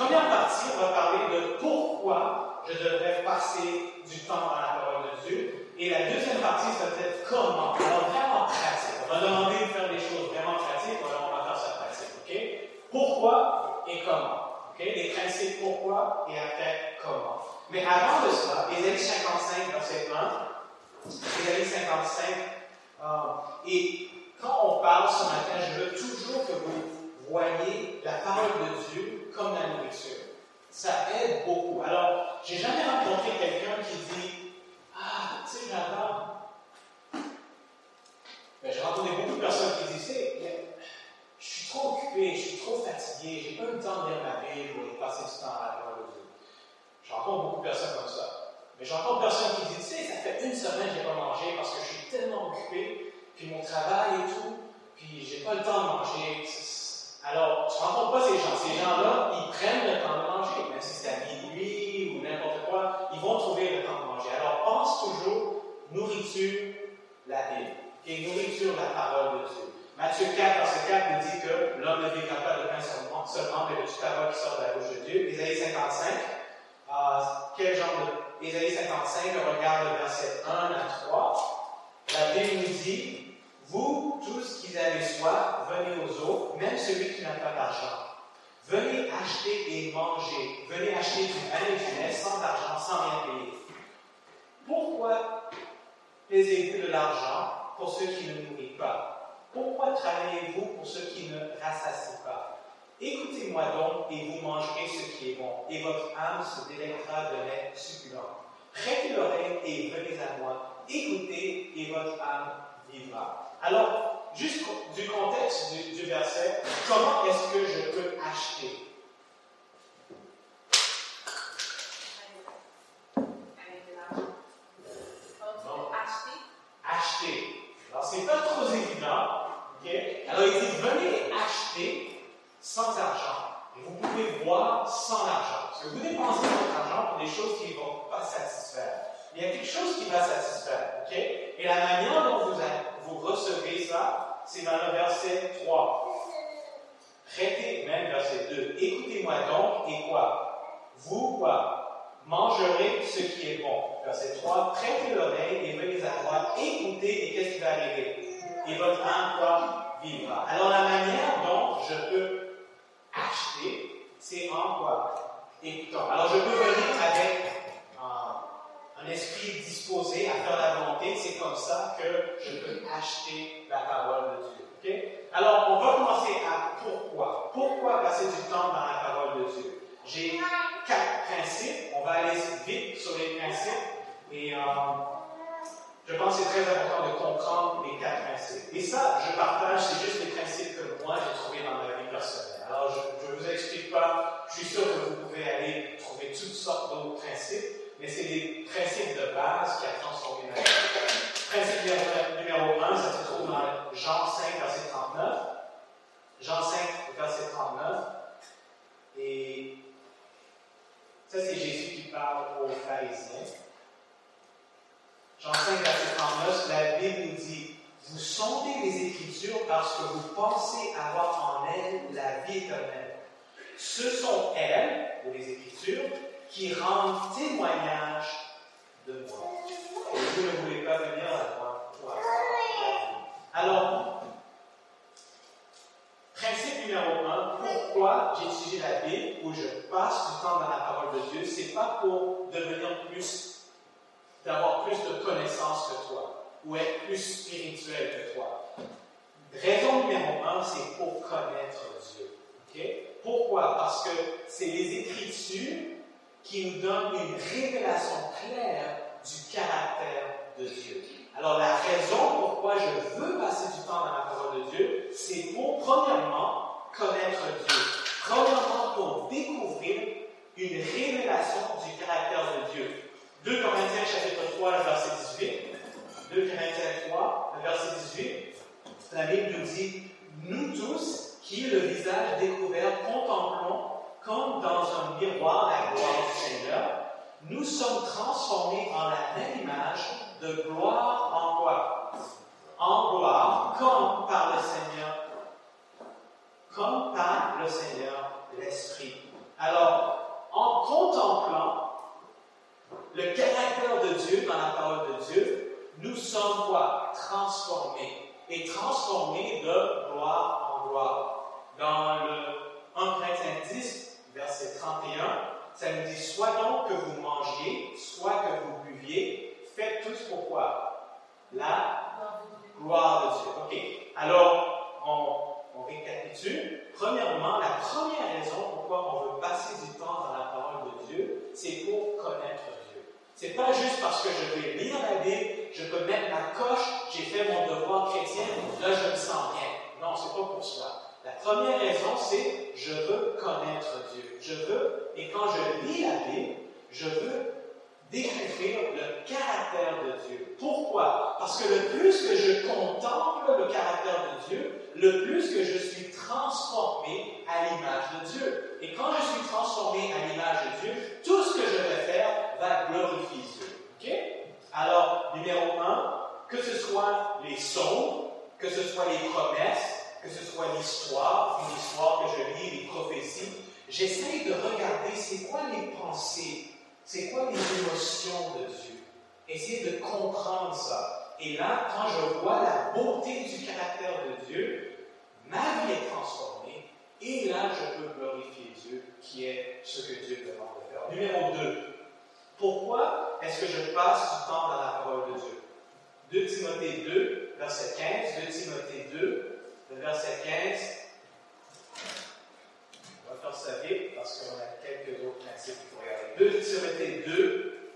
Première partie, on va parler de pourquoi je devrais passer du temps dans la parole de Dieu. Et la deuxième partie, ça va être comment. Alors, vraiment pratique. On va demander de faire des choses vraiment pratiques, alors on va faire ça pratique. OK? Pourquoi et comment. OK? Les principes pourquoi et après comment. Mais avant de cela, Ésaïe 55, verset 1, Ésaïe 55, euh, et quand on parle ce matin, je veux toujours que vous voyez la parole de Dieu comme la nourriture. Ça aide beaucoup. Alors, j'ai jamais rencontré quelqu'un qui dit Ah, tu sais, j'adore. Mais j'ai rencontré beaucoup de personnes qui disent Je suis trop occupé, je suis trop fatigué, j'ai pas eu le temps de lire ma Bible ou de passer du temps à la Dieu. J'entends beaucoup de personnes comme ça. Mais j'entends personnes qui disent Tu sais, ça fait une semaine que je n'ai pas mangé parce que je suis tellement occupé puis mon travail et tout, puis j'ai pas le temps de manger. Alors, tu ne rencontres pas ces gens. Ces gens-là, ils prennent le temps de manger, même si c'est à minuit ou n'importe quoi, ils vont trouver le temps de manger. Alors, pense toujours nourriture, la Bible, et nourriture, la parole de Dieu. Matthieu 4, verset 4 nous dit que l'homme ne vivra pas de pain seulement, seulement mais de toute parole qui sort de la bouche de Dieu. Ésaïe 55, euh, quel genre de. Ésaïe 55, regarde le verset 1 à 3. La Bible nous dit vous, tous qui avez soif, venez aux autres, même celui qui n'a pas d'argent. Venez acheter et manger. Venez acheter du pain et du lait sans argent, sans rien payer. Pourquoi payez-vous de l'argent pour ceux qui ne nourrissent pas? Pourquoi travaillez-vous pour ceux qui ne rassasient pas? Écoutez-moi donc et vous mangerez ce qui est bon, et votre âme se délectera de lait succulent. Prêtez l'oreille et venez à moi. Écoutez et votre âme vivra. Alors, juste du contexte du, verset, comment est-ce que je peux acheter? Alors, c'est pas trop évident. ok Alors, il dit venez acheter sans argent. Et vous pouvez boire sans argent. Parce que vous dépensez votre argent pour des choses qui ne vont pas satisfaire. Il y a quelque chose qui va satisfaire. ok Et la manière dont vous vous recevez ça, c'est dans le verset 3. Prêtez, même verset 2. Donc, et quoi? Vous, quoi? Mangerez ce qui est bon. Verset 3. Prêtez l'oreille et venez à moi. Écoutez, et qu'est-ce qui va arriver? Et votre âme, quoi? Vivra. Alors, la manière dont je peux acheter, c'est en quoi? Écoutant. Alors, je peux venir avec un esprit disposé à faire la volonté, c'est comme ça que je peux acheter la parole de Dieu. Alors, on va commencer à pourquoi. Pourquoi passer du temps dans la parole de Dieu? J'ai quatre principes. On va aller vite sur les principes. Et euh, je pense que c'est très important de comprendre les quatre principes. Et ça, je partage, c'est juste les principes que moi j'ai trouvés dans ma vie personnelle. Alors, je ne vous explique pas. Je suis sûr que vous pouvez aller trouver toutes sortes d'autres principes mais c'est des principes de base qui a transformé ma vie. Principe numéro 1, ça se trouve dans Jean 5, verset 39. Jean 5, verset 39. Et ça, c'est Jésus qui parle aux pharisiens. Jean 5, verset 39, la Bible nous dit Vous sondez les Écritures parce que vous pensez avoir en elles la vie éternelle. Ce sont elles, ou les Écritures, qui rendent témoignage de moi. Et vous ne voulez pas venir à moi Alors, principe numéro un, pourquoi j'étudie la Bible ou je passe du temps dans la parole de Dieu, c'est pas pour devenir plus, d'avoir plus de connaissances que toi ou être plus spirituel que toi. Raison numéro un, c'est pour connaître Dieu. Pourquoi? Parce que c'est les Écritures qui nous donne une révélation claire du caractère de Dieu. Alors la raison pourquoi je veux passer du temps dans la parole de Dieu, c'est pour, premièrement, connaître Dieu. Premièrement, pour découvrir une révélation du caractère de Dieu. 2 Corinthiens chapitre 3, verset 18. 2 Corinthiens 3, verset 18. La Bible nous dit, nous tous, qui le visage découvert, contemplons comme dans un miroir la gloire du Seigneur, nous sommes transformés en la même image de gloire en gloire. En gloire, comme par le Seigneur, comme par le Seigneur l'Esprit. Alors, en contemplant le caractère de Dieu dans la parole de Dieu, nous sommes quoi? Transformés. Et transformés de gloire en gloire. Dans le 1 Corinthiens 10, verset 31, ça nous dit Soit donc que vous mangiez, soit que vous buviez, faites tous pourquoi La gloire de Dieu. OK. Alors, on, récapitule. Premièrement, la première raison pourquoi on veut passer du temps dans la parole de Dieu, c'est pour connaître Dieu. C'est pas juste parce que je vais lire la Bible, je peux mettre ma coche, j'ai fait mon devoir chrétien, là je me sens bien. Non, c'est pas pour cela. La première raison, c'est je veux connaître Dieu. Je veux, et quand je lis la Bible, je veux découvrir le caractère de Dieu. Pourquoi? Parce que le plus que je contemple le caractère de Dieu, le plus que je suis transformé à l'image de Dieu. Et quand je suis transformé à l'image de Dieu, tout ce que je vais faire va glorifier Dieu. Alors, numéro un, que ce soit les sons, que ce soit les promesses, que ce soit l'histoire, une histoire que je lis, les prophéties, j'essaye de regarder c'est quoi les pensées c'est quoi les émotions de Dieu? Essayez de comprendre ça. Et là, quand je vois la beauté du caractère de Dieu, ma vie est transformée. Et là, je peux glorifier Dieu, qui est ce que Dieu demande de faire. Numéro 2. Pourquoi est-ce que je passe du temps dans la parole de Dieu? 2 Timothée 2, verset 15. 2 Timothée 2, verset 15. On va faire ça vite parce qu'on a quelques autres principes 2 Timothée 2,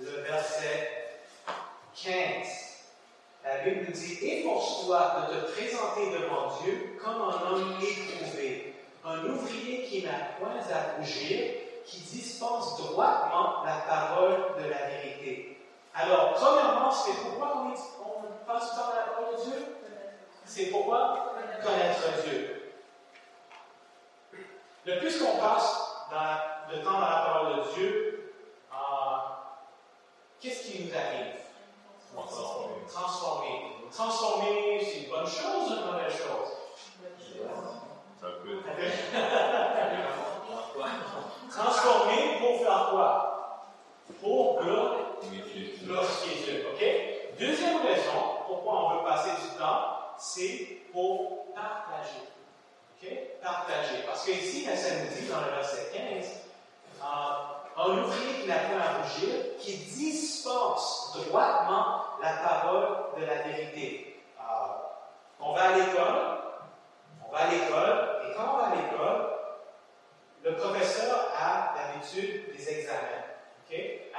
le verset 15. La Bible nous dit Efforce-toi de te présenter devant Dieu comme un homme éprouvé, un ouvrier qui n'a point à rougir, qui dispense droitement la parole de la vérité. Alors, premièrement, c'est pourquoi on, on passe par la parole de Dieu? C'est pourquoi Connaître Dieu. Le plus qu'on passe dans le temps dans la parole de Dieu, euh, qu'est-ce qui nous arrive? Transformer. Transformer. Transformer, c'est une bonne chose ou une mauvaise chose? Transformer pour faire quoi? Pour glorifier Dieu. OK? Deuxième raison pourquoi on veut passer du temps, c'est pour partager. OK? Partager. Parce que ici, ça nous dit dans le verset 15, un ouvrier qui n'a pas à rougir, qui dispense droitement la parole de la vérité. on va à l'école, on va à l'école, et quand on va à l'école, le professeur a d'habitude des examens.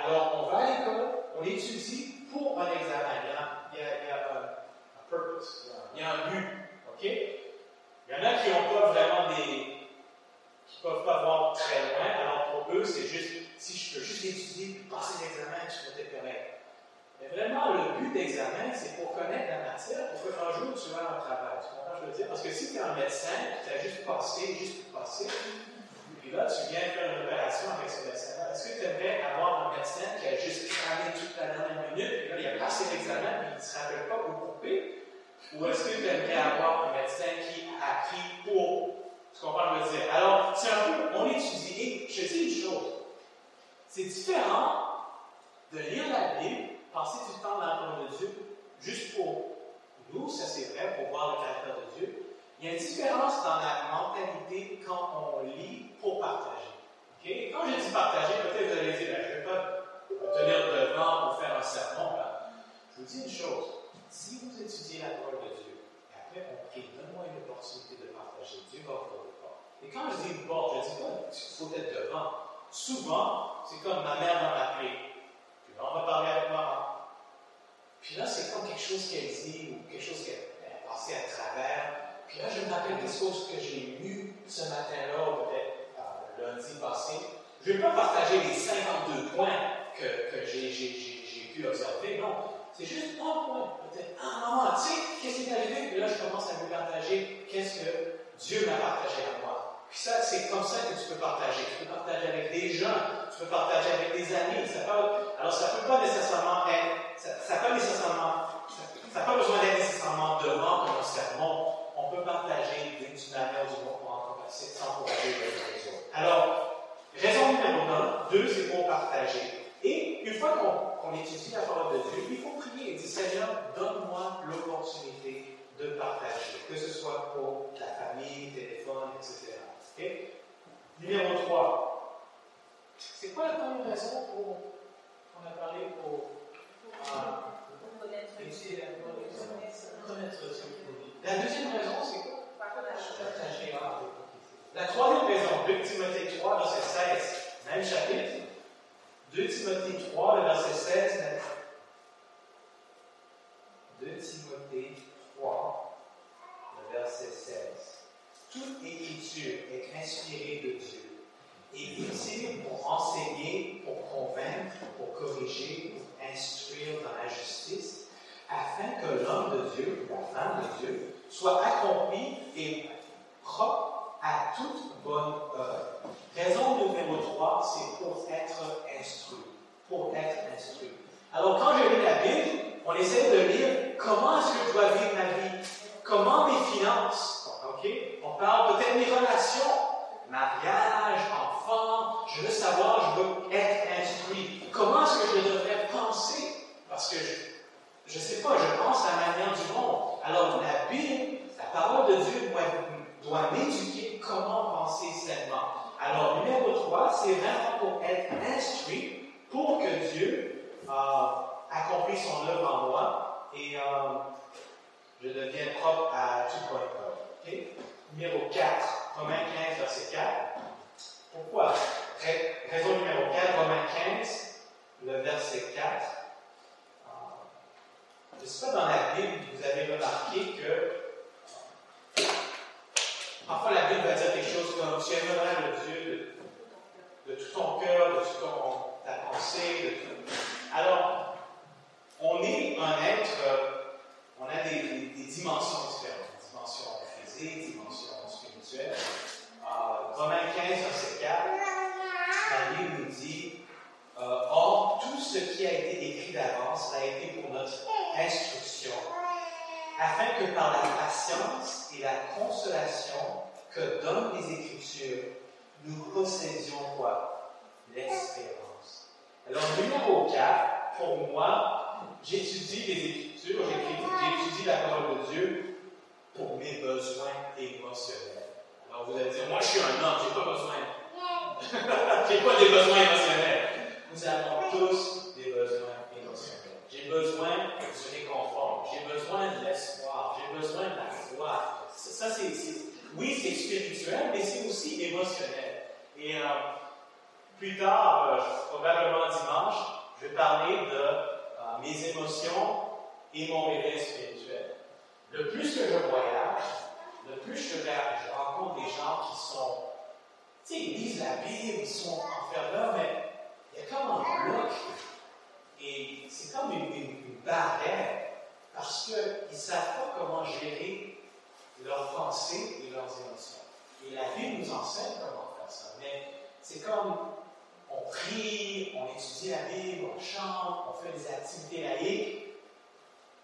Alors, on va à l'école, on étudie pour un examen. Il y a, un, purpose, un but. OK? Il y en a qui n'ont pas vraiment des, ne peuvent pas voir très loin. Alors pour eux, c'est juste, si je peux juste étudier puis passer l'examen, je être correct. Mais vraiment, le but d'examen, c'est pour connaître la matière, pour que un jour tu vas un travail. Tu comprends ce que je veux dire? Parce que si tu es un médecin, tu as juste passé, juste pour passer, puis là, tu viens faire une opération avec ce médecin-là, est-ce que tu aimerais avoir un médecin qui a juste cramé toute la dernière minute, puis là, il a passé l'examen, puis il ne se rappelle pas où couper? Ou est-ce que tu aimerais avoir un médecin qui a appris pour ce que je veux dire? Alors, c'est un peu, on étudie. Et je te dis une chose. C'est différent de lire la Bible, passer du temps dans la parole de Dieu, juste pour nous, ça c'est vrai, pour voir le caractère de Dieu. Il y a une différence dans la mentalité quand on lit pour partager. Okay? Quand je dis partager, peut-être vous allez dire, ben, je ne vais pas tenir devant pour faire un sermon. Je vous dis une chose. Si vous étudiez la parole de Dieu, et après on prie, donne-moi une opportunité de partager, Dieu va vous et quand je dis porte, je dis pas qu'il faut être devant. Souvent, c'est comme ma mère m'a appelé. Puis là, on va parler avec maman. Puis là, c'est comme quelque chose qu'elle dit ou quelque chose qu'elle a passé à travers. Puis là, je me rappelle quelque chose que j'ai lu ce matin-là, ou peut-être euh, lundi passé. Je ne vais pas partager les 52 points que, que j'ai pu observer, non. C'est juste un point, peut-être un moment. Tu sais, qu'est-ce qui est arrivé? Puis là, je commence à vous partager qu'est-ce que Dieu m'a partagé à moi. Puis ça, c'est comme ça que tu peux partager. Tu peux partager avec des gens, tu peux partager avec des amis. Ça alors, ça ne peut pas nécessairement être, ça n'a pas nécessairement, ça n'a pas besoin d'être nécessairement devant comme un sermon. On peut partager d'une manière ou d'une autre pour s'encourager les autres. Alors, raison numéro un, deux, c'est pour partager. Et une fois qu'on étudie la parole de Dieu, il faut prier et dire Seigneur, donne-moi l'opportunité de partager, que ce soit pour la famille, téléphone, etc. Numéro 3. C'est quoi la première raison pour qu'on a parlé pour ah, connaître La deuxième raison, c'est quoi? Partager. La troisième raison, 2 Timothée 3, verset 16, même chapitre. 2 Timothée 3, le verset 16. 2 Timothée 3, le verset 16. Toute écriture est inspirée de Dieu et utile pour enseigner, pour convaincre, pour corriger, pour instruire dans la justice, afin que l'homme de Dieu, la femme de Dieu, soit accompli et propre à toute bonne œuvre. Raison numéro 3, c'est pour être instruit. Pour être instruit. Alors, quand je lis la Bible, on essaie de lire comment est-ce que je dois vivre ma vie, comment mes finances, ok? On parle peut-être mes relations, mariage, enfant, je veux savoir, je veux être instruit. Comment est-ce que je devrais penser? Parce que je ne sais pas, je pense à la manière du monde. Alors, la Bible, la parole de Dieu doit, doit m'éduquer comment penser sainement. Alors, numéro 3, c'est vraiment pour être instruit, pour que Dieu euh, accomplisse son œuvre en moi et euh, je deviens propre à tout point okay? Numéro 4, Romains 15, verset 4. Pourquoi? Raison numéro 4, Romains 15, le verset 4. Euh, je ne sais pas dans la Bible, vous avez remarqué que Parfois, la Bible va dire quelque chose comme Tu aimeras le Dieu de, tout ton cœur, de toute ta pensée. De tout. Alors, on est un être, euh, on a des, dimensions différentes dimension physique, dimension spirituelle. Euh, Romains 15, verset 4, la Bible nous dit euh, Or, tout ce qui a été écrit d'avance a été pour notre instruction afin que par la patience et la consolation que donnent les Écritures, nous possédions quoi L'espérance. Alors, numéro 4, pour moi, j'étudie les Écritures, j'étudie la parole de Dieu pour mes besoins émotionnels. Alors, vous allez dire, moi, je suis un homme, j'ai pas besoin. j'ai pas des besoins émotionnels. Nous avons tous des besoins émotionnels. J'ai besoin du réconfort, j'ai besoin de l'espoir, j'ai besoin de la foi. Ça, c'est, oui, c'est spirituel, mais c'est aussi émotionnel. Et euh, plus tard, euh, probablement dimanche, je vais parler de euh, mes émotions et mon réveil spirituel. Le plus que je voyage, le plus je, je rencontre des gens qui sont, tu sais, ils lisent la Bible, ils sont en mais il y a comme un bloc. Et c'est comme une, une, barrière parce qu'ils ne savent pas comment gérer leurs pensées et leurs émotions. Et la Bible nous enseigne comment faire ça. Mais c'est comme on prie, on étudie la Bible, on chante, on fait des activités laïques,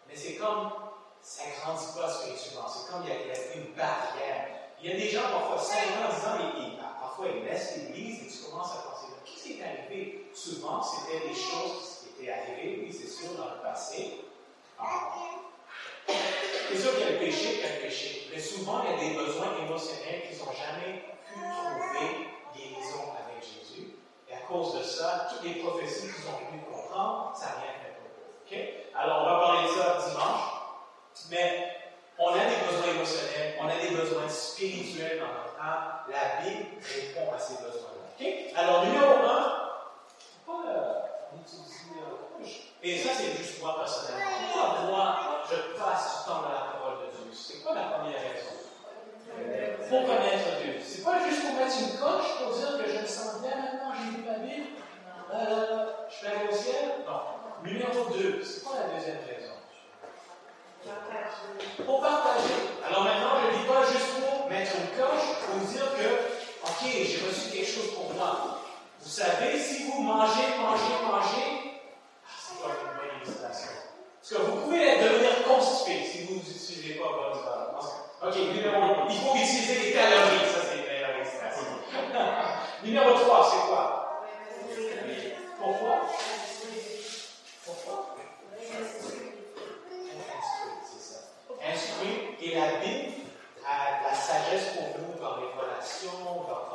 mais c'est comme ça ne grandit pas spirituellement. C'est comme il y, a, une barrière. Il y a des gens, parfois, 5 ans, 10 ans, parfois ils laissent l'église et tu commences à penser qu'est-ce qui est arrivé? Souvent, c'était des choses qui étaient arrivées, oui, c'est sûr, dans le passé. C'est sûr qu'il y a le péché, qu'il y a le péché. Mais souvent, il y a des besoins émotionnels qu'ils n'ont jamais pu trouver guérison avec Jésus. Et à cause de ça, toutes les prophéties qu'ils ont pu comprendre, ça n'a rien fait pour eux. Okay? Alors, on va parler de ça dimanche. Mais on a des besoins émotionnels, on a des besoins spirituels dans notre âme. La Bible répond à ces besoins-là. Okay? Alors, numéro un, et ça, c'est juste moi personnellement. Pourquoi moi, je passe du temps dans la parole de Dieu? C'est quoi la première raison? Pour connaître Dieu. C'est pas juste pour mettre une coche pour dire que je me sens bien maintenant, j'ai lu ma Bible, euh, je vais aller au ciel. Non. Numéro 2, c'est quoi la deuxième raison? Pour partager. Alors maintenant, je ne dis pas juste pour mettre une coche, pour dire que, OK, j'ai reçu quelque chose pour moi. Vous savez, si vous mangez, mangez, mangez, parce que vous pouvez devenir constipé si vous n'utilisez pas votre. OK, numéro 1, il faut utiliser les calories. Ça, c'est une meilleure illustration. numéro 3, c'est quoi? Pourquoi? Pourquoi? C'est. Instruit, et la Bible a la sagesse pour vous dans les relations, dans,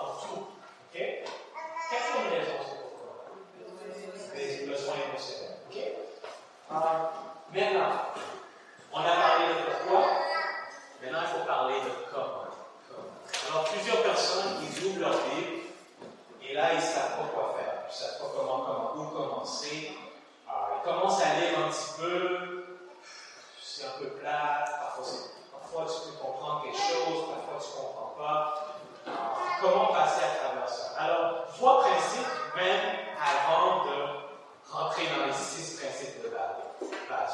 Maintenant, on a parlé de pourquoi. Maintenant, il faut parler de comment. Alors, plusieurs personnes, ils ouvrent leur Bible et là, ils ne savent pas quoi faire. Ils ne savent pas comment, où commencer. Alors, ils commencent à lire un petit peu. C'est un peu plat. Parfois, tu peux comprendre quelque chose. Parfois, tu ne comprends pas. Comment passer à travers ça? Alors, trois principes, même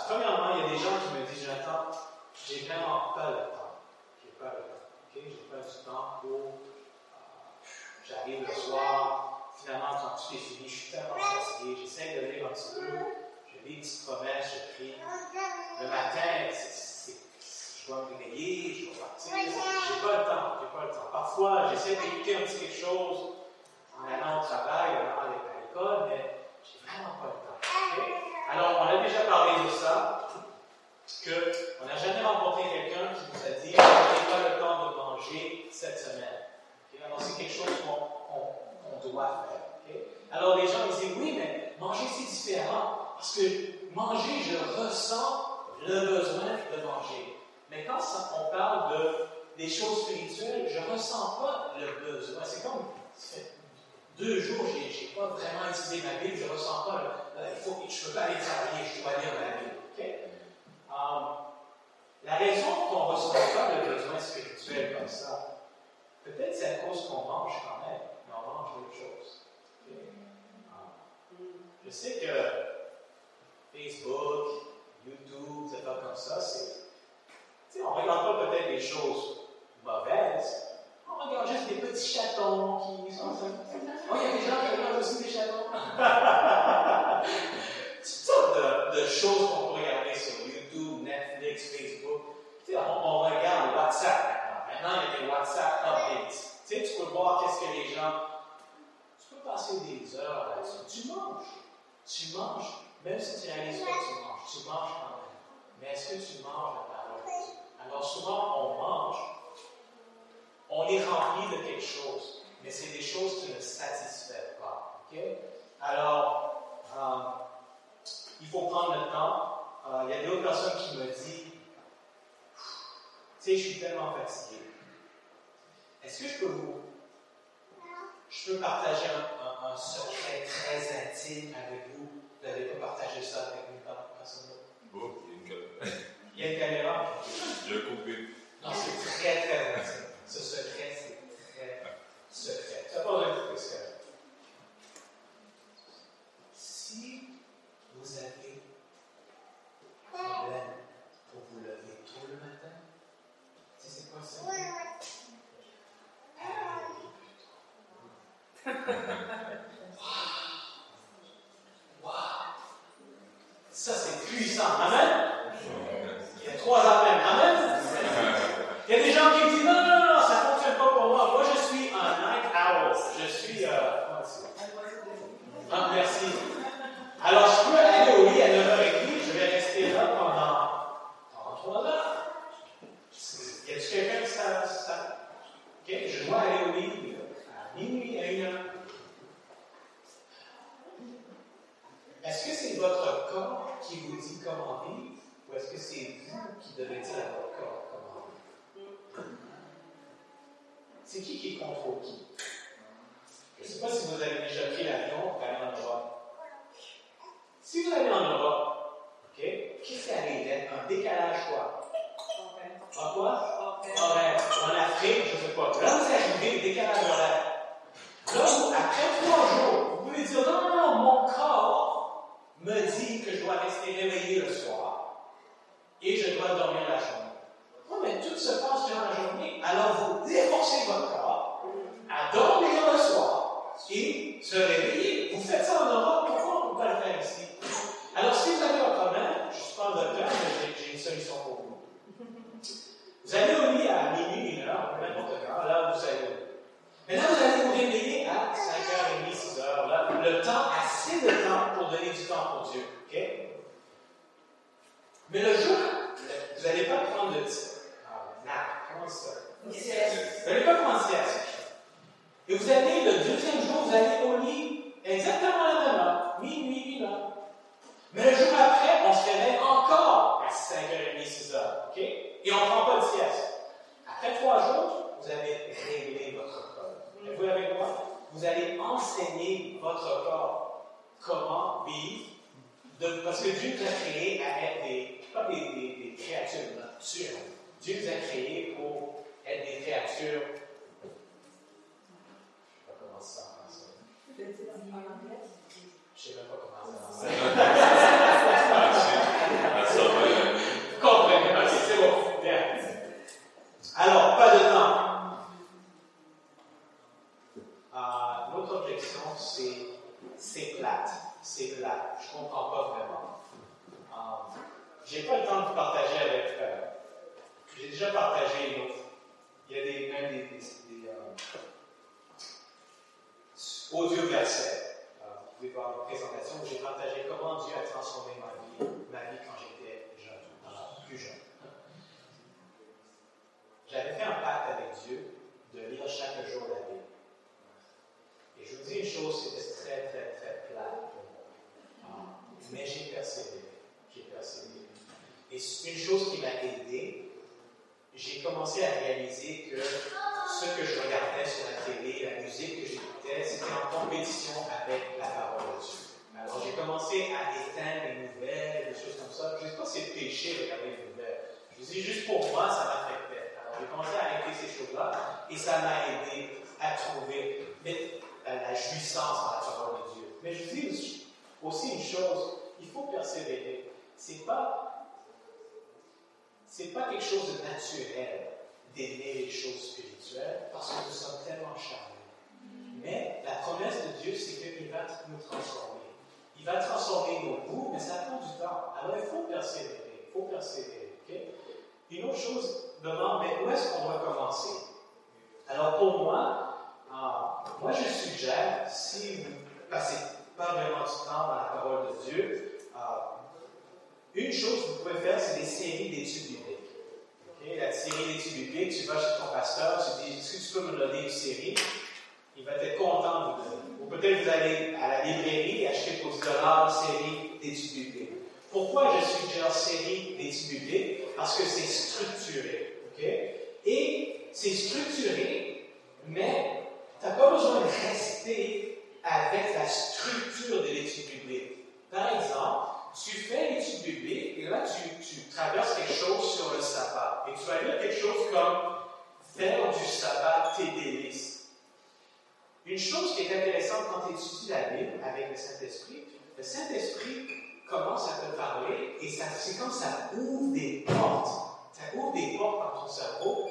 Premièrement, il y a des gens qui me disent, Jonathan, j'ai vraiment pas le temps. J'ai pas le temps. J'ai pas du temps pour. Euh, j'arrive le soir, finalement, quand tout est fini, je suis tellement fatigué, j'essaie de lire un petit peu, je lis une petite promesse, je prie. Le matin, je dois me réveiller, je dois partir. J'ai pas le temps, j'ai pas le temps. Parfois, j'essaie d'écouter un petit quelque chose en allant au travail, en allant à l'école, mais j'ai vraiment pas le temps. Alors, on a déjà parlé de ça, qu'on n'a jamais rencontré quelqu'un qui nous a dit Je n'ai pas le temps de manger cette semaine. Alors, c'est quelque chose qu'on doit faire. Alors, les gens disent Oui, mais manger, c'est différent. Parce que manger, je ressens le besoin de manger. Mais quand on parle de, des choses spirituelles, je ne ressens pas le besoin. C'est comme deux jours, je n'ai pas vraiment étudié ma Bible, je ne ressens pas, euh, je ne peux pas aller travailler, je dois lire ma Bible. Um, la raison qu'on ne ressent pas le besoin spirituel comme ça, peut-être c'est à cause qu'on mange quand même, mais on mange autre chose. Um, je sais que Facebook, YouTube, pas comme ça, c'est. On ne regarde pas peut-être des choses mauvaises, on regarde juste des petits chatons qui sont. Oh, il y a des gens qui regardent aussi des chatons. Toutes sortes de, de, choses qu'on peut regarder sur YouTube, Netflix, Facebook. On, regarde WhatsApp maintenant. Maintenant, il y a des WhatsApp updates. Tu tu peux voir qu'est-ce que les gens. Tu peux passer des heures là-dessus. Tu manges. Tu manges. Même si tu réalises pas que tu manges, tu manges quand même. Mais est-ce que tu manges la parole? Alors souvent, on mange on est rempli de quelque chose, mais c'est des choses qui ne satisfait pas. Alors, euh, il faut prendre le temps. Euh, il y a d'autres personnes qui me disent, tu sais, je suis tellement fatigué. Est-ce que je peux vous, je peux partager un, secret très intime avec vous? Vous n'allez pas partager ça avec une personne Oh, il y a une caméra. Il y a une caméra? Je l'ai compris. Non, c'est très, très intime. Ce secret, c'est très secret. Ça pas de secret. Si vous avez un problème pour vous lever Et vous allez, le deuxième jour, vous allez au lit exactement la même heure, minuit, une heure. Mais le jour après, on se réveille encore à 5h30, 6h. OK? Et on ne prend pas de sieste. Après trois jours, vous avez réglé votre corps. Et vous avec moi? Vous allez enseigner votre corps comment vivre. Parce que Dieu vous a créé avec des, pas des, des, des créatures naturelles Dieu nous a créés pour être des créatures Je sais même pas comment ça Vous comprenez? C'est bon. Alors, pas de temps. Euh, L'autre objection, c'est c'est plate. C'est plate. Je comprends pas vraiment. Euh, J'ai pas le temps de partager avec. euh, J'ai déjà partagé une autre. Il y a des, même des, des, des, euh, audio versets. Euh, vous pouvez voir une présentation où j'ai partagé comment Dieu a transformé ma vie, ma vie quand j'étais jeune, plus jeune. J'avais fait un pacte avec Dieu de lire chaque jour la Bible. Et je vous dis une chose, c'était très, très, très plate pour moi. Mais j'ai persévéré. J'ai persévéré. Et une chose qui m'a aidé. J'ai commencé à réaliser que ce que je regardais sur la télé, la musique que j'écoutais, c'était en compétition avec la parole de Dieu. Alors j'ai commencé à éteindre les nouvelles, des choses comme ça. Je ne sais pas si c'est péché de regarder les nouvelles. Je vous dis juste pour moi, ça m'affectait. Alors j'ai commencé à arrêter ces choses-là et ça m'a aidé à trouver mettre la, jouissance dans la parole de Dieu. Mais je dis aussi une chose, il faut persévérer. C'est pas c'est pas quelque chose de naturel d'aimer les choses spirituelles parce que nous sommes tellement charmés. Mais la promesse de Dieu, c'est qu'il va nous transformer. Il va transformer nos goûts, mais ça prend du temps. Alors il faut persévérer. Il faut persévérer. ok? Une autre chose demande, mais où est-ce qu'on doit commencer? Alors pour moi, euh, moi je suggère, si vous passez pas vraiment du temps dans la parole de Dieu, euh, une chose que vous pouvez faire, c'est des séries d'études bibliques. La série d'études bibliques, tu vas chez ton pasteur, tu dis Est-ce que tu peux me donner une série? Il va être content de vous donner. Ou peut-être vous allez à la librairie et acheter pour 10 dollars une série d'études bibliques. Pourquoi je suggère série d'études bibliques? Parce que c'est structuré. ok? Et c'est structuré, mais tu n'as pas besoin de rester avec la structure de l'étude biblique. Par exemple, tu fais l'étude biblique et là, tu, traverses quelque chose sur le sabbat. Et tu vas lire quelque chose comme faire du sabbat tes délices. Une chose qui est intéressante quand tu étudies la Bible avec le Saint-Esprit, le Saint-Esprit commence à te parler et c'est comme ça ouvre des portes. Ça ouvre des portes dans ton cerveau.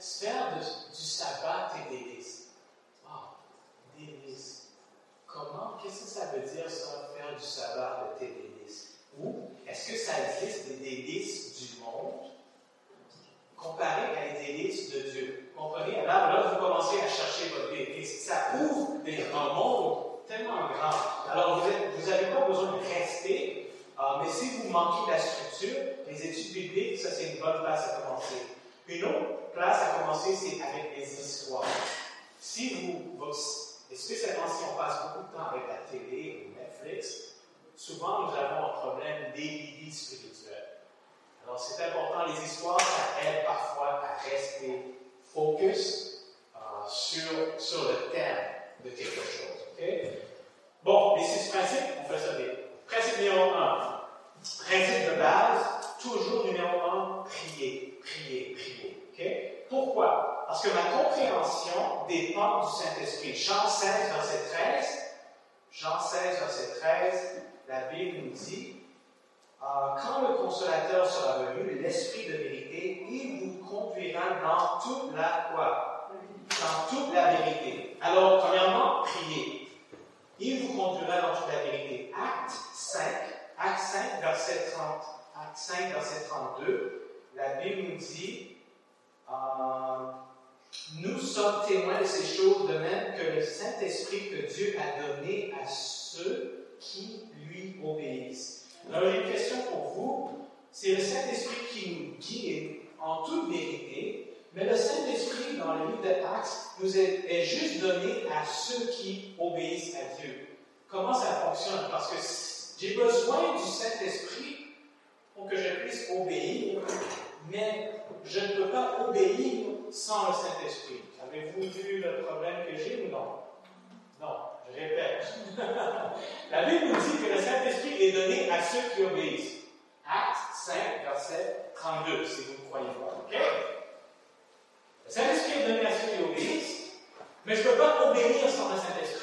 Faire du, du sabbat tes délices. Ah, délices. Comment, qu'est-ce que ça veut dire ça, faire du sabbat tes délices? Ou est-ce que ça existe des délices du monde comparé à les délices de Dieu? Comprenez? Alors là, vous commencez à chercher votre. Et ça ouvre des, un monde tellement grand. Alors, vous n'avez pas besoin de rester, euh, mais si vous manquez la structure, les études bibliques, ça c'est une bonne place à commencer. Une autre place à commencer, c'est avec les histoires. Si vous, votre, spécialement si on passe beaucoup de temps avec la télé ou Netflix, souvent nous avons un problème d'équilibre spirituel. Alors c'est important, les histoires, ça aide parfois à rester focus euh, sur, sur le thème de quelque chose. ok? Bon, les six principes, on fait ça bien. Principe numéro un. Principe de base, toujours numéro un, prier, prier, prier. ok? Pourquoi? Parce que ma compréhension dépend du Saint-Esprit. Jean 16, verset 13. Jean 16, verset 13, la Bible nous dit euh, Quand le consolateur sera venu, l'Esprit de vérité, il vous conduira dans toute la quoi? Dans toute la vérité. Alors, premièrement, priez. Il vous conduira dans toute la vérité. Acte 5, Acte 5, verset 30. Acte 5, verset 32, la Bible nous dit euh, Nous sommes témoins de ces choses, de même que le Saint-Esprit que Dieu a donné à ceux qui lui obéissent. Alors, une question pour vous. C'est le Saint-Esprit qui nous guide en toute vérité, mais le Saint-Esprit, dans le livre de Actes, nous est, est juste donné à ceux qui obéissent à Dieu. Comment ça fonctionne? Parce que j'ai besoin du Saint-Esprit pour que je puisse obéir, mais je ne peux pas obéir sans le Saint-Esprit. Avez-vous vu le problème que j'ai ou non? Non, répète. La Bible nous dit que le Saint-Esprit est donné à ceux qui obéissent. Acte 5, verset 32, si vous ne croyez pas. OK? Le Saint-Esprit est donné à ceux qui obéissent, mais je ne peux pas obéir sans le Saint-Esprit.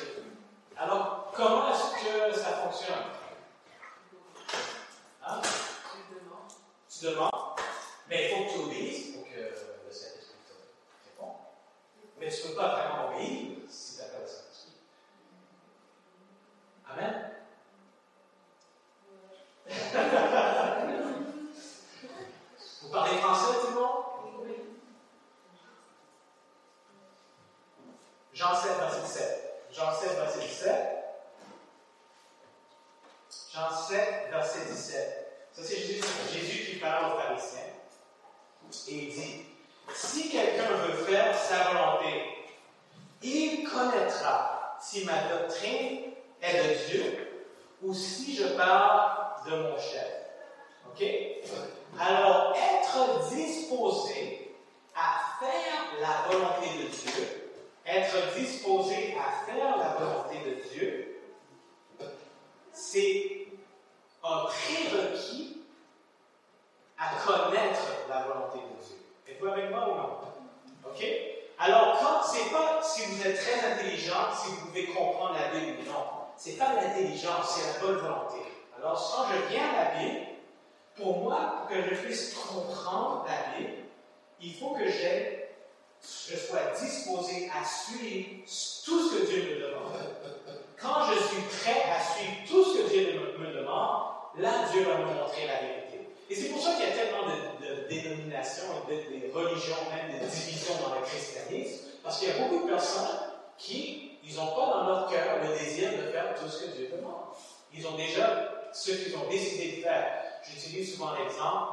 Souvent l'exemple,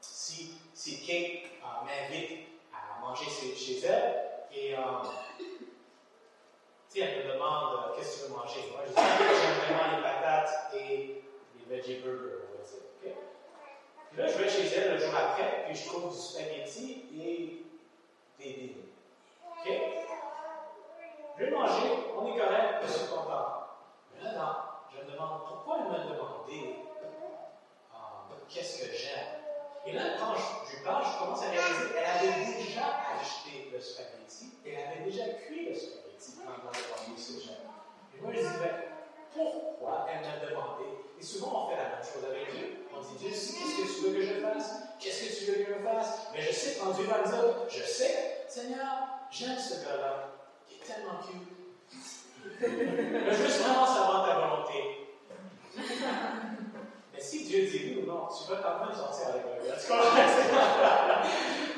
si, si Kate euh, m'invite à manger chez, elle, et euh, elle me demande euh, qu'est-ce que tu veux manger? Moi, je dis j'aime vraiment les patates et les veggie burgers, on va dire. Puis là, je vais chez elle le jour après, puis je trouve du spaghetti et des dîners. OK? Je vais manger, on est correct, je suis content. Mais là, non, je me demande pourquoi elle m'a demandé qu'est-ce que j'aime. Et là, quand je, lui parle, je commence à réaliser qu'elle avait déjà acheté le spaghetti, elle avait déjà cuit le spaghetti pendant le premier séjour. Et moi, je dis, ben, pourquoi elle m'a demandé? Et souvent, on fait la même chose avec Dieu. On dit, Dieu, qu'est-ce que tu veux que je fasse? Qu'est-ce que tu veux que je fasse? Mais je sais, quand Dieu va me dire, je sais, Seigneur, j'aime ce gars-là, il est tellement cute. je veux vraiment savoir ta volonté. Si Dieu dit oui ou non, tu vas quand même sortir avec un gars.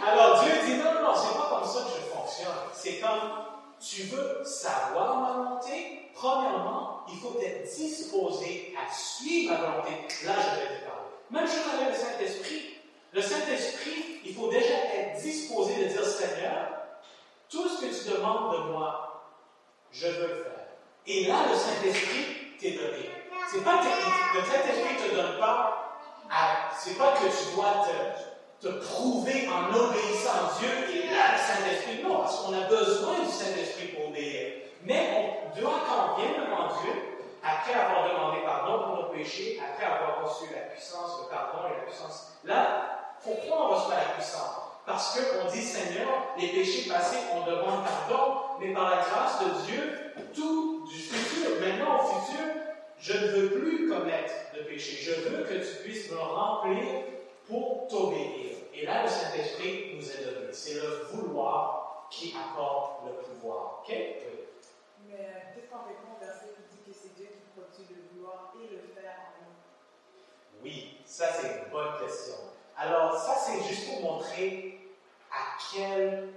Alors Dieu dit non, non, non, c'est pas comme ça que je fonctionne. C'est comme tu veux savoir ma volonté, premièrement, il faut être disposé à suivre ma volonté. Là, je vais te parler. Même chose avec le Saint-Esprit. Le Saint-Esprit, il faut déjà être disposé de dire Seigneur, tout ce que tu demandes de moi, je veux le faire. Et là, le Saint-Esprit t'est donné. C'est pas le Saint-Esprit te donne pas à, c'est pas que tu dois te, te prouver en obéissant à Dieu et là, le Saint-Esprit. Non, parce qu'on a besoin du Saint-Esprit pour obéir. Mais on doit, quand on vient devant Dieu, après avoir demandé pardon pour nos péchés, après avoir reçu la puissance, le pardon et la puissance, là, pourquoi on reçoit la puissance? Parce qu'on dit, Seigneur, les péchés passés, on demande pardon, mais par la grâce de Dieu, tout du futur, maintenant au futur, je ne veux plus commettre de péché. Je veux que tu puisses me remplir pour t'obéir. Et là, le Saint-Esprit nous est donné. C'est le vouloir qui accorde le pouvoir. OK? Oui. Mais qu'est-ce qu'on répond au verset qui dit que c'est Dieu qui produit le vouloir et le faire en nous? Oui, ça c'est une bonne question. Alors, ça c'est juste pour montrer à quel,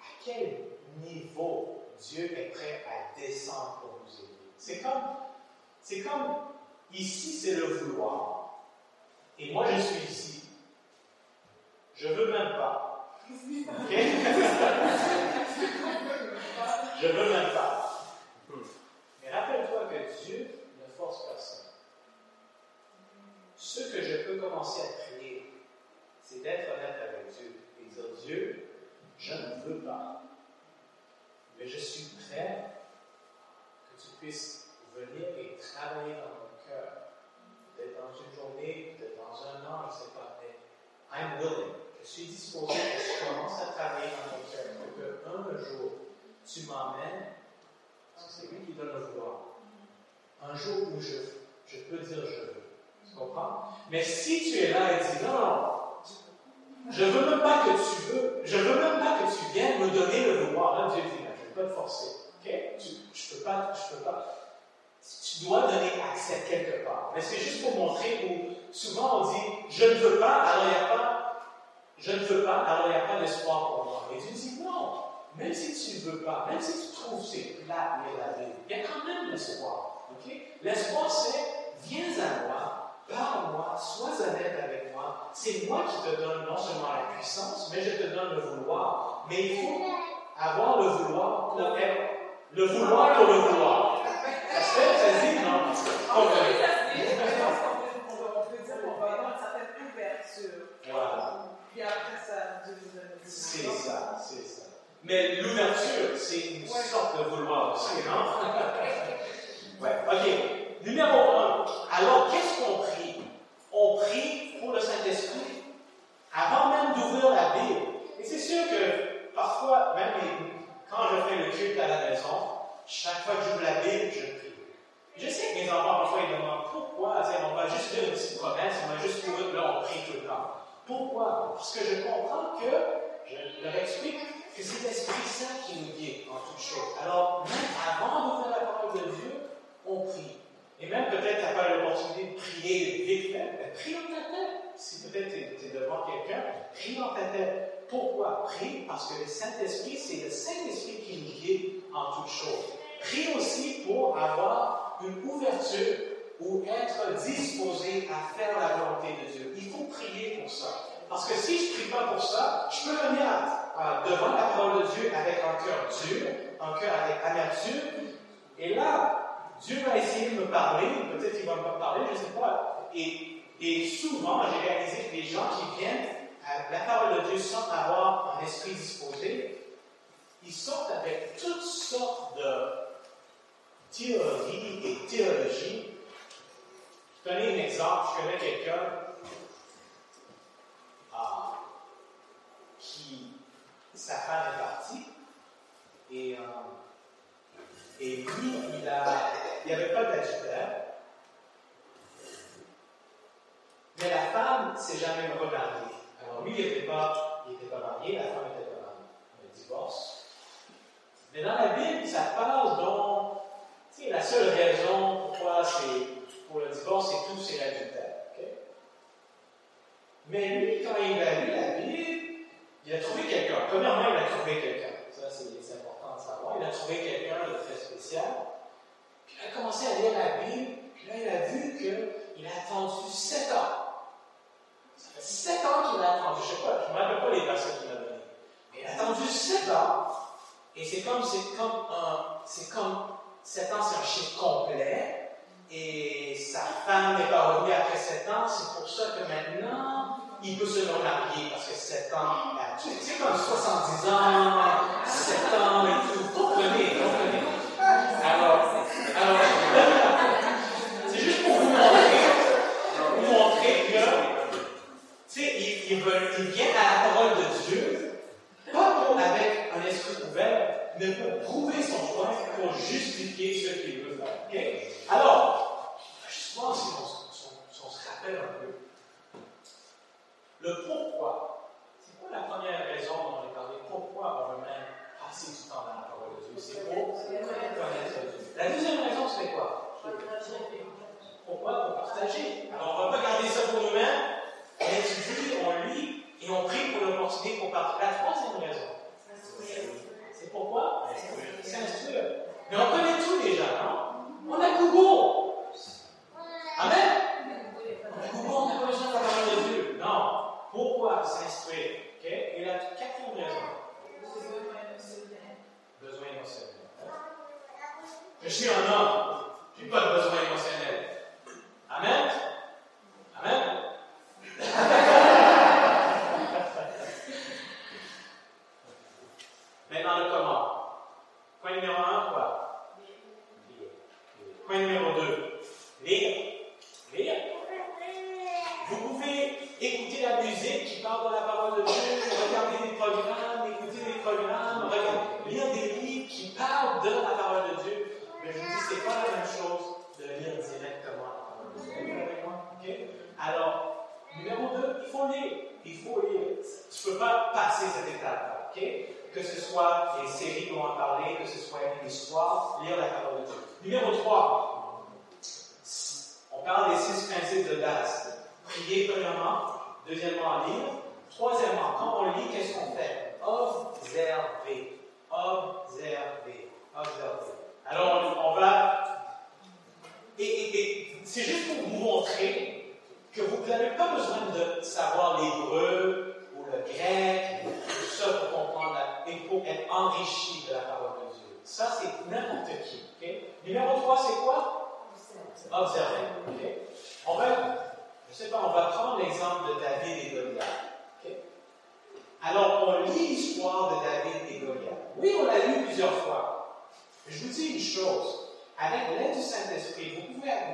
à quel niveau Dieu est prêt à descendre pour. C'est comme, c'est comme, ici c'est le vouloir. Et moi je suis ici. Je veux même pas. Je veux même pas. Mais rappelle-toi que Dieu ne force personne. Ce que je peux commencer à prier, c'est d'être honnête avec Dieu et dire Dieu, je ne veux pas mais je suis prêt que tu puisses venir et travailler dans mon cœur. Peut-être dans une journée, peut-être dans un an, je ne sais pas, mais I'm willing. Je suis disposé que tu commences à travailler dans mon cœur pour qu'un jour, tu m'emmènes que c'est lui qui donne le vouloir. Un jour où je, je peux dire je veux. Tu comprends? Mais si tu es là et dis non, non, je veux même pas que tu veux, je veux même pas que tu viennes me donner le vouloir. Là, Dieu dit, je ne vais pas te forcer. OK? Tu, je peux pas, je peux pas. Tu dois donner accès quelque part. Mais c'est juste pour montrer où souvent on dit, je ne veux pas, alors il n'y a pas, je ne veux pas, alors il n'y a pas d'espoir pour moi. Et Dieu dit, non, même si tu ne veux pas, même si tu trouves c'est plat et la vie, il y a quand même l'espoir. OK? L'espoir, c'est, viens à moi, parle-moi, sois honnête avec moi. C'est moi qui te donne non seulement la puissance, mais je te donne le vouloir. Mais il faut avoir le vouloir pour être, le vouloir pour le vouloir. Ça se fait, ça se dit, non? Peut, on peut dire qu'on va avoir une certaine ouverture. Voilà. Puis après ça, C'est ça, c'est ça. Mais l'ouverture, c'est une sorte de vouloir aussi, non? Ouais, ok. Numéro un. Alors, qu'est-ce qu'on prie? On prie pour le Saint-Esprit. Avant même d'ouvrir la Bible. Et c'est sûr que parfois, même quand je fais le culte à la maison, chaque fois que j'ouvre la Bible, je prie. Je sais que mes enfants, parfois, ils demandent pourquoi, on va juste faire une petite promesse, on va juste ouvrir, là, on prie tout le temps. Pourquoi? Parce que je comprends que, je leur explique que c'est l'Esprit Saint qui nous guide en toutes choses. Alors, même avant d'ouvrir la parole de Dieu, on prie. Et même peut-être tu n'as pas l'opportunité de prier vite fait, mais prie dans ta tête. Si peut-être tu es, devant quelqu'un, prie dans ta tête. Pourquoi? Prie parce que le Saint-Esprit, c'est le Saint-Esprit qui nous guide en toutes choses. Prie aussi pour avoir une ouverture ou être disposé à faire la volonté de Dieu. Il faut prier pour ça. Parce que si je ne prie pas pour ça, je peux venir devant la parole de Dieu avec un cœur dur, un cœur avec amertume. Et là, Dieu va essayer de me parler, peut-être qu'il va me parler, je ne sais pas. Et, et souvent, j'ai réalisé que les gens qui viennent la parole de Dieu sans avoir un esprit disposé, ils sortent avec toutes sortes de théories et théologies. Je donner un exemple. Je connais quelqu'un ah, qui, sa femme est partie et, euh, et lui, il a il pas d'adjutaire.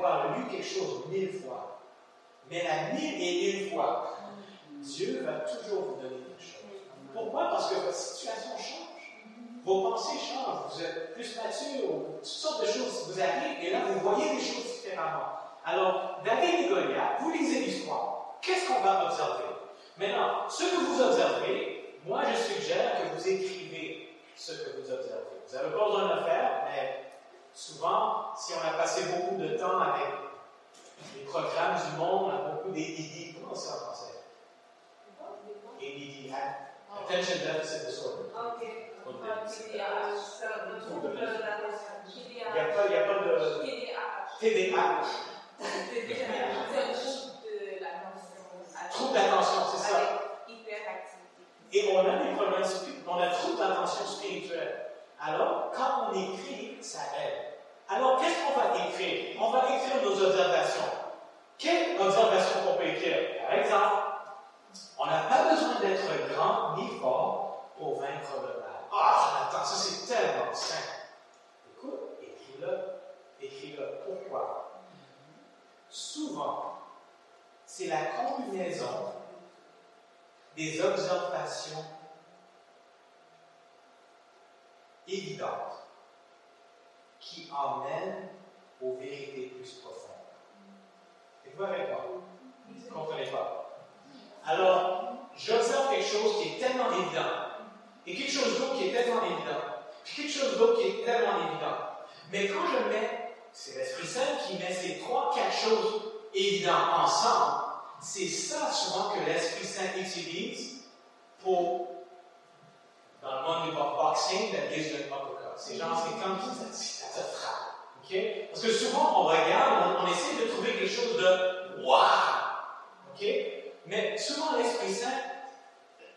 Avoir lu quelque chose mille fois. Mais la mille et une fois, Dieu va toujours vous donner quelque chose. Pourquoi? Parce que votre situation change. Vos pensées changent. Vous êtes plus mature. Toutes sortes de choses vous arrivent et là, vous voyez les choses différemment. Alors, David et Goliath, vous lisez l'histoire. Qu'est-ce qu'on va observer? Maintenant, ce que vous observez, moi, je suggère que vous écrivez ce que vous observez. Vous n'avez pas besoin de le faire, mais souvent, si on a passé beaucoup de temps avec les programmes du monde, on a beaucoup d'EDD. Comment c'est en français? ADD, Attention Deficit Disorder. Il n'y a, pas- il y a pas de TDAH. Trouble d'attention, c'est ça. Et on a des problèmes on a trouble d'attention spirituelle. Alors, quand on écrit, ça aide. Alors, qu'est-ce qu'on va écrire? On va écrire nos observations. Quelle observation qu'on peut écrire? Par exemple, on n'a pas besoin d'être grand ni fort pour vaincre le mal. Ah, Jonathan, ça c'est tellement simple. Écoute, écris-le. Écris-le. Pourquoi? Souvent, c'est la combinaison des observations évidentes qui emmènent aux vérités plus profondes. Êtes-vous avec moi? Vous ne comprenez pas? Alors, j'observe quelque chose qui est tellement évident, et quelque chose d'autre qui est tellement évident, puis quelque chose d'autre qui est tellement évident. Mais quand je mets, c'est l'Esprit Saint qui met ces trois, quatre choses évidentes ensemble, c'est ça souvent que l'Esprit Saint utilise pour, dans le monde du boxing, that gives you an uppercut. C'est genre, c'est comme ça, ça te frappe. OK? Parce que souvent, on regarde, on, essaie de trouver quelque chose de wow! OK? Mais souvent, l'Esprit Saint,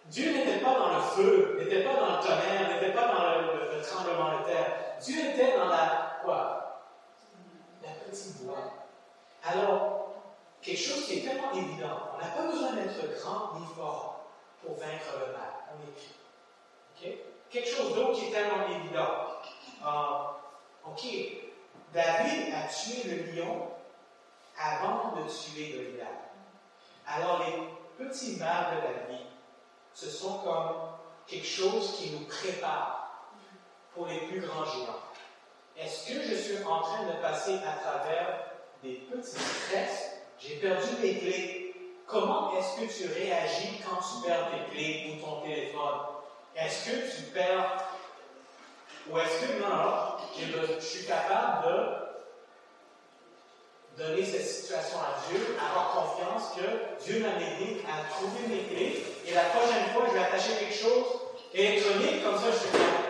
Dieu n'était pas dans le feu, n'était pas dans le tonnerre, n'était pas dans le, le- le tremblement de terre. Dieu était dans la quoi? La petite voix. Alors, quelque chose qui est tellement évident, on n'a pas besoin d'être grand ni fort pour vaincre le mal. On écrit. OK? Quelque chose d'autre qui est tellement évident. Euh, OK. David a tué le lion avant de tuer Goliath. Alors, les petits mal de la vie, ce sont comme quelque chose qui nous prépare pour les plus grands géants. Est-ce que je suis en train de passer à travers des petits stress? J'ai perdu mes clés. Comment est-ce que tu réagis quand tu perds tes clés ou ton téléphone? Est-ce que tu perds ou est-ce que non, non, je suis capable de donner cette situation à Dieu, avoir confiance que Dieu m'a aidé à trouver mes clés et la prochaine fois, je vais attacher quelque chose électronique, comme ça, je suis capable.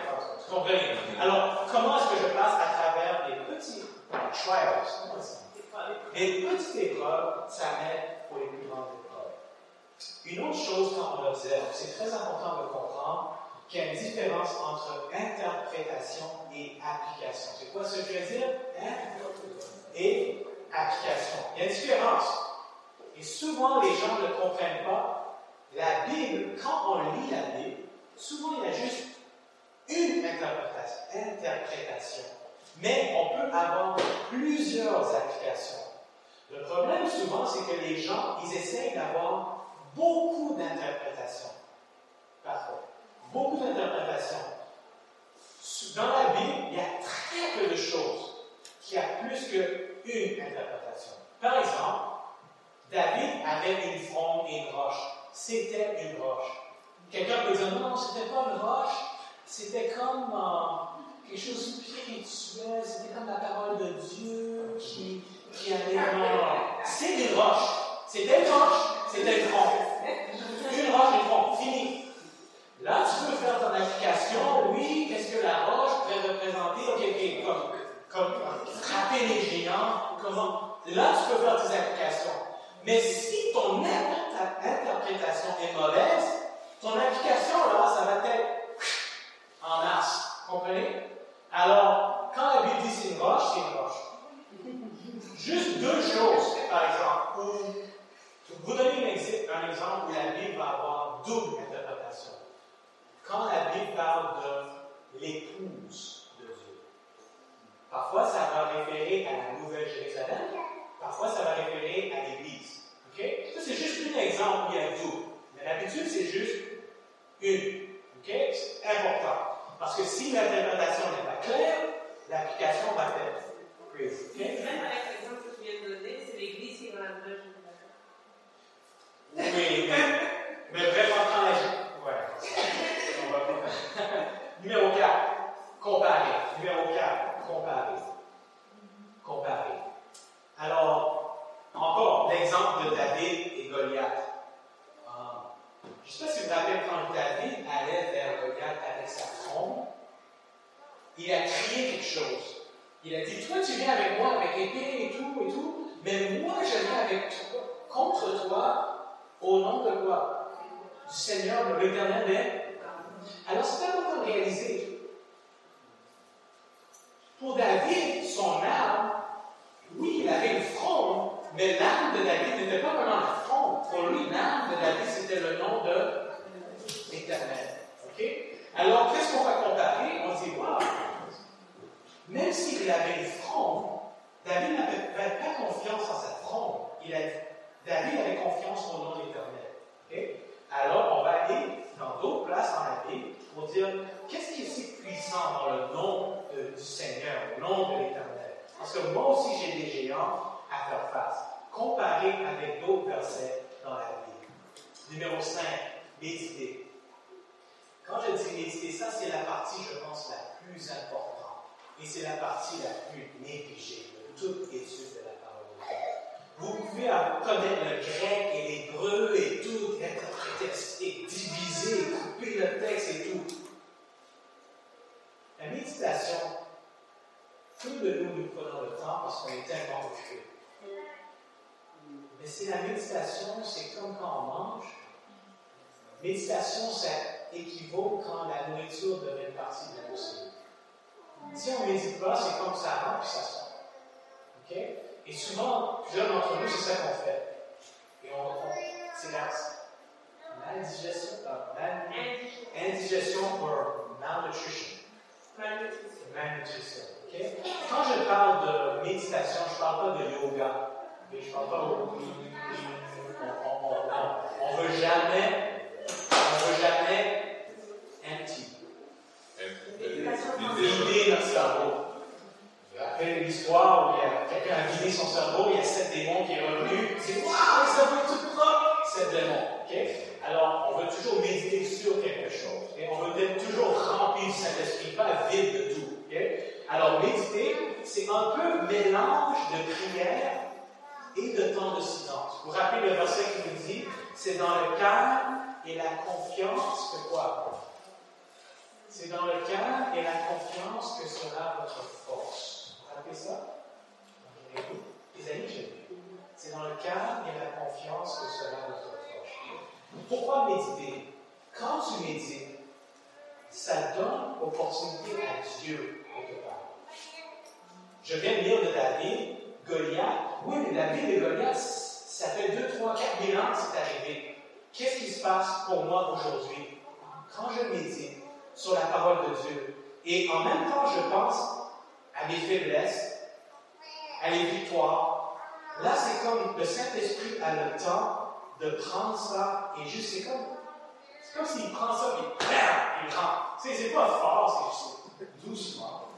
Comprenez? Alors, comment est-ce que je passe à travers des petits trials? Les petites épreuves, ça m'aide pour les plus grandes épreuves. Une autre chose quand on observe, c'est très important de comprendre qu'il y a une différence entre interprétation et application. C'est quoi ce que je veux dire? Hein? Et application. Il y a une différence. Et souvent, les gens ne comprennent pas. La Bible, quand on lit la Bible, souvent il y a juste une interprétation. interprétation. Mais on peut avoir plusieurs applications. Le problème souvent, c'est que les gens, ils essayent d'avoir beaucoup d'interprétations. Parfois. Beaucoup d'interprétations. Dans la Bible, il y a très peu de choses qui a plus qu'une interprétation. Par exemple, David avait une fronde et une roche. c'était une roche. Quelqu'un peut dire non, c'était pas une roche, c'était comme euh, quelque chose de spirituel, c'était comme la parole de Dieu qui, qui allait dans. C'est des roches. C'était une roche, c'était une tronc. Une roche, une tronc, fini. Là, tu peux faire ton application, oui, qu'est-ce que la roche pourrait représenter, ok, comme, comme frapper les géants, comment? Là, tu peux faire tes applications. Mais si ton interprétation est mauvaise, ton application, là, ça va être en masse. Comprenez? Alors, quand la Bible dit c'est une roche, c'est une roche. Juste deux choses, par exemple, où vous donner un exemple où la Bible va avoir double. Quand la Bible parle de l'épouse de Dieu, parfois ça va référer à la Nouvelle Jérusalem, parfois ça va référer à l'Église. OK? Ça, c'est juste un exemple où il y a double. Mais l'habitude, c'est juste une. OK? C'est important. Parce que si l'interprétation n'est pas claire, l'application va être crazy. Okay? Même avec l'exemple que tu viens de donner, c'est l'Église qui va la nouvelle Oui, mais, mais vraiment quand la Ouais. On va pas. Numéro 4, comparer. Numéro 4, comparer. Comparer. Alors, encore l'exemple de David et Goliath. Je ne sais pas si vous vous rappelez quand David allait vers Goliath avec sa fronde, il a crié quelque chose. Il a dit Toi, tu viens avec moi avec épée et tout et tout, mais moi, je viens avec toi, contre toi, au nom de quoi? Du Seigneur, de l'Éternel Alors, c'est important de réaliser. Pour David, son âme, oui, il avait une fronde, mais l'âme de David n'était pas vraiment la fronde. Pour lui, l'âme de David, c'était le nom de l'Éternel. OK? Alors, qu'est-ce qu'on va comparer? On dit, wow, même s'il avait une fronde, David n'avait pas confiance en sa fronde. Il David avait confiance au nom de l'Éternel. OK? Alors, on va aller dans d'autres places dans la Bible pour dire qu'est-ce qui est si puissant dans le nom du Seigneur, au nom de l'Éternel? Parce que moi aussi, j'ai des géants à faire face. Comparé avec d'autres versets dans la Bible. Numéro 5, méditer. Quand je dis méditer, ça c'est la partie, je pense, la plus importante. Et c'est la partie la plus négligée de toute étude de la parole de Dieu. Vous pouvez connaître le grec et l'hébreu et tout, interpréter et diviser, couper le texte et tout. La méditation, peu de nous nous prenons le temps parce qu'on est tellement occupé. Mais c'est la méditation, c'est comme quand on mange. Méditation, ça équivaut quand la nourriture devient partie de nous. Si on ne médite pas, c'est comme ça rentre puis ça sort. OK? Et souvent, plusieurs d'entre nous, c'est ça qu'on fait. Et on, c'est la maldigestion, euh, mal, indigestion pour malnutrition. Malnutrition. Malnutrition. OK? Quand je parle de méditation, je ne parle pas de yoga. Okay? Je ne parle pas de. On ne veut jamais, on veut jamais empty. Vider notre cerveau. Je rappelle l'histoire où il y a quelqu'un a vidé son cerveau, il y a sept démons qui est revenu, dit Waouh, le cerveau est tout propre Sept démons. ok? Alors, on veut toujours méditer sur quelque chose. et On veut être toujours rempli du Saint-Esprit, pas vide de tout. Alors, méditer, c'est un peu mélange de prière et de temps de silence. Vous vous rappelez le verset qui nous dit c'est dans le calme et la confiance que quoi? C'est dans le calme et la confiance que sera votre force. Vous rappelez ça? Les amis, j'ai C'est dans le calme et la confiance que sera votre force. Pourquoi méditer? Quand tu médites, ça donne opportunité à Dieu quelque part. Je viens de lire de David, Goliath. Oui, mais David et Goliath, ça fait 2, 3, 4 000 ans que c'est arrivé. Qu'est-ce qui se passe pour moi aujourd'hui? Quand je médite sur la parole de Dieu et en même temps je pense à mes faiblesses, à mes victoires, là c'est comme le Saint-Esprit a le temps de prendre ça et juste c'est comme c'est comme s'il prend ça et il prend. C'est pas fort, c'est juste doucement.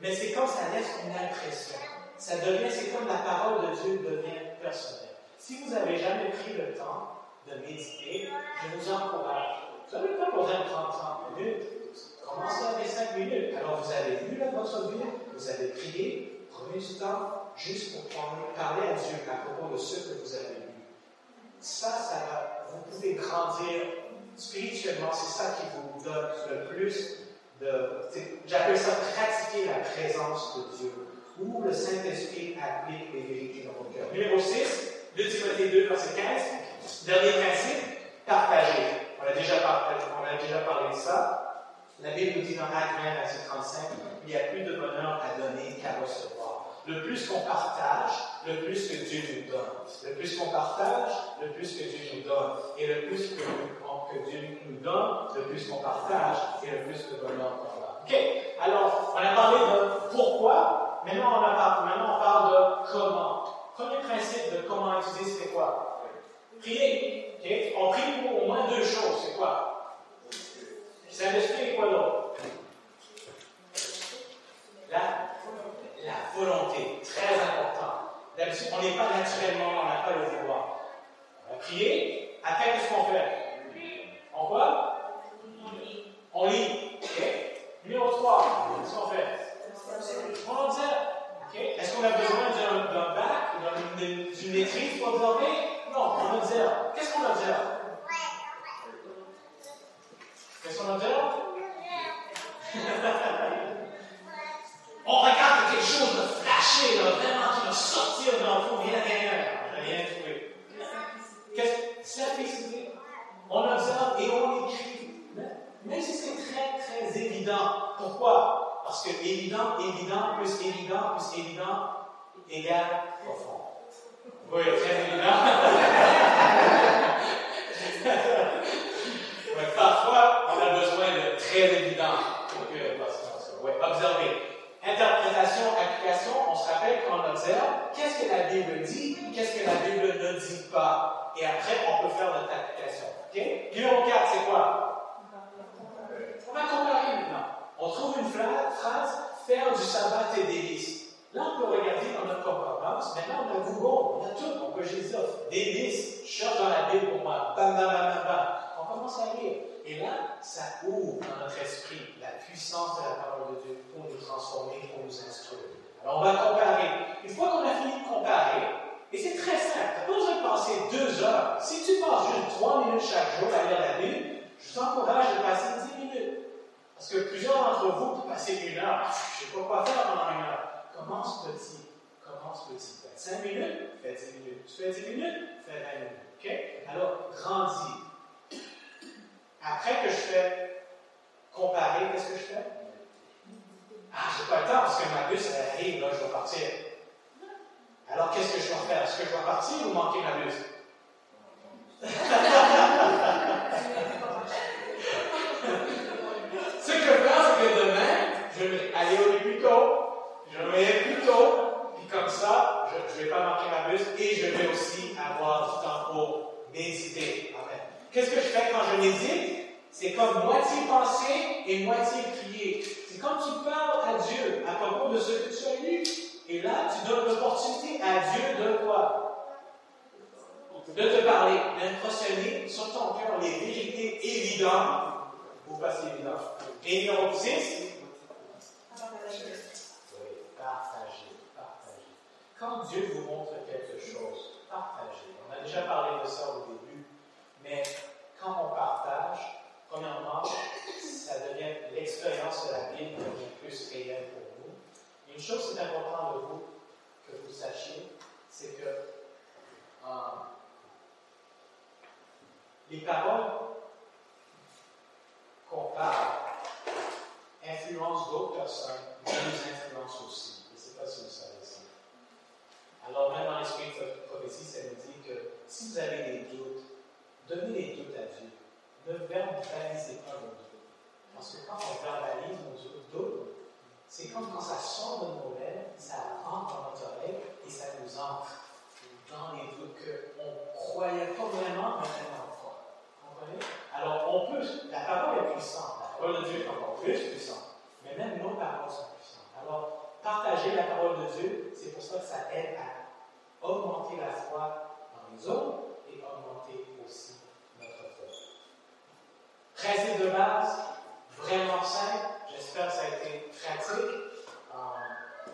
Mais c'est comme ça laisse une impression. Ça devient, c'est comme la parole de Dieu devient personnelle. Si vous n'avez jamais pris le temps de méditer, je vous encourage. Vous n'avez pas besoin de prendre 30 minutes. Commencez avec 5 minutes. Alors, vous avez vu là, votre Bible, du temps juste pour parler à Dieu à propos de ce que vous avez lu. Ça, ça va, vous pouvez grandir spirituellement. C'est ça qui vous donne le plus de. J'appelle ça pratiquer la présence de Dieu, où le Saint-Esprit applique les vérités dans votre cœur. Numéro 6, 2 Timothée 2, verset 15. Dernier principe, partager. On a déjà parlé, on a déjà parlé de ça. La Bible nous dit dans Acte 20, verset 35, il y a plus de bonheur à donner qu'à recevoir. Le plus qu'on partage, le plus que Dieu nous donne. Le plus qu'on partage, le plus que Dieu nous donne. Et le plus que, que Dieu nous donne, le plus qu'on partage, et le plus de bonheur qu'on a. OK. Alors, on a parlé de pourquoi. Maintenant, on, a, maintenant, on parle de comment. Premier principe de comment utiliser, c'est quoi? Prier. OK? On prie pour au moins deux choses. C'est quoi? Saint-Esprit et quoi d'autre? La, la volonté, très important. D'habitude, on n'est pas naturellement, on n'a pas le pouvoir. On va prier, après, qu'est-ce qu'on fait? On quoi? On lit. Numéro 3, qu'est-ce qu'on fait? On observe. Est-ce qu'on a besoin d'un bac, d'une maîtrise pour observer? Non, on observe. Qu'est-ce qu'on observe? Qu'est-ce qu'on observe? on regarde quelque chose de flashé, là, vraiment qui va sortir dans le fond, rien derrière. On n'a rien trouvé. Qu'est-ce Simplicité. On observe et on écrit. Même si c'est très, très évident. Pourquoi? Parce que évident, évident, plus évident, plus évident, égale profond. Oui, très évident. Et numéro 6, oui, partagez, partagez. Quand Dieu vous montre quelque chose, partagez. On a déjà parlé de ça au début, mais quand on partage, premièrement, ça devient l'expérience de la Bible devient plus réelle pour vous. Une chose qui est importante de vous, que vous sachiez, c'est que euh, les paroles qu'on parle influencent d'autres personnes, nous influencent aussi. Je ne sais pas si vous savez ça. Alors, même dans l'esprit de prophétie, ça nous dit que si vous avez des doutes, donnez les doutes à Dieu. Ne verbalisez pas vos doutes. Parce que quand on verbalise nos doutes, c'est comme quand ça sort de nos lèvres, ça rentre dans notre oreille et ça nous ancre dans les doutes qu'on ne croyait pas vraiment. Alors, on peut, la parole est puissante, la parole de Dieu est encore plus puissante, mais même nos paroles sont puissantes. Alors, partager la parole de Dieu, c'est pour ça que ça aide à augmenter la foi dans les autres et augmenter aussi notre foi. Principe de base, vraiment simple. J'espère que ça a été pratique. Euh,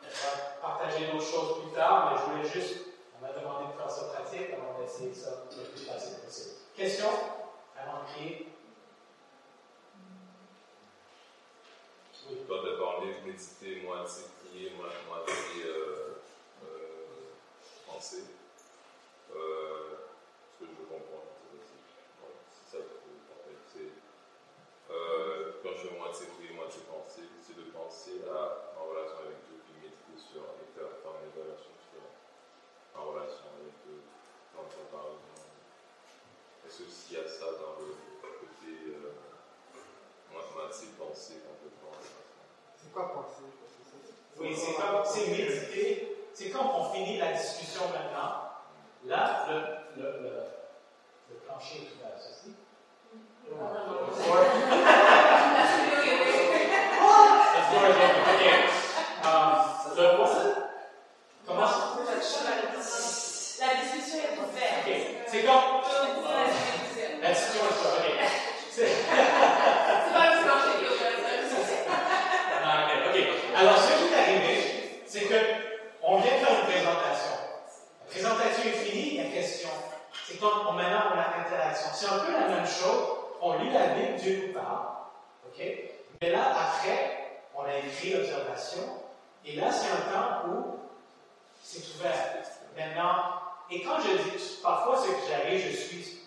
on va partager d'autres choses plus tard, mais je voulais juste, on m'a demandé de faire ça pratique, on va essayer ça le plus facile possible. Question? Avant de prier? Oui. Quand tu as de méditer, moitié prier, moitié euh, euh, penser, euh, ce que je comprends, c'est ça que c'est. Euh, quand je moitié prier, moitié penser, c'est de penser à, en relation avec Dieu, puis méditer sur, et faire, faire une évaluation sur, en relation avec Dieu, dans ta parole. Est-ce qu'il y a ça dans le côté euh, moitié penser complètement C'est quoi penser Oui, c'est comme, c'est méditer. C'est comme on finit la discussion maintenant. Là, le, le, le, le plancher est ouvert, ceci. Le floor. The floor is open. Okay. Um, le what's it? Comment ça? La discussion est ouverte. Ok. C'est comme. La discussion est ouverte. Ok. C'est. C'est pas le plancher qui est ouvert. Ah, ok, ok. Alors, ce qui est arrivé, c'est que on vient de faire une présentation. La présentation est finie, la question. C'est comme on, maintenant on a l'interaction. C'est un peu la même chose. On lit la Bible, Dieu nous parle. OK? Mais là, après, on a écrit observation. Et là, c'est un temps où c'est ouvert. Maintenant, et quand je dis, parfois, ce que j'arrive, je suis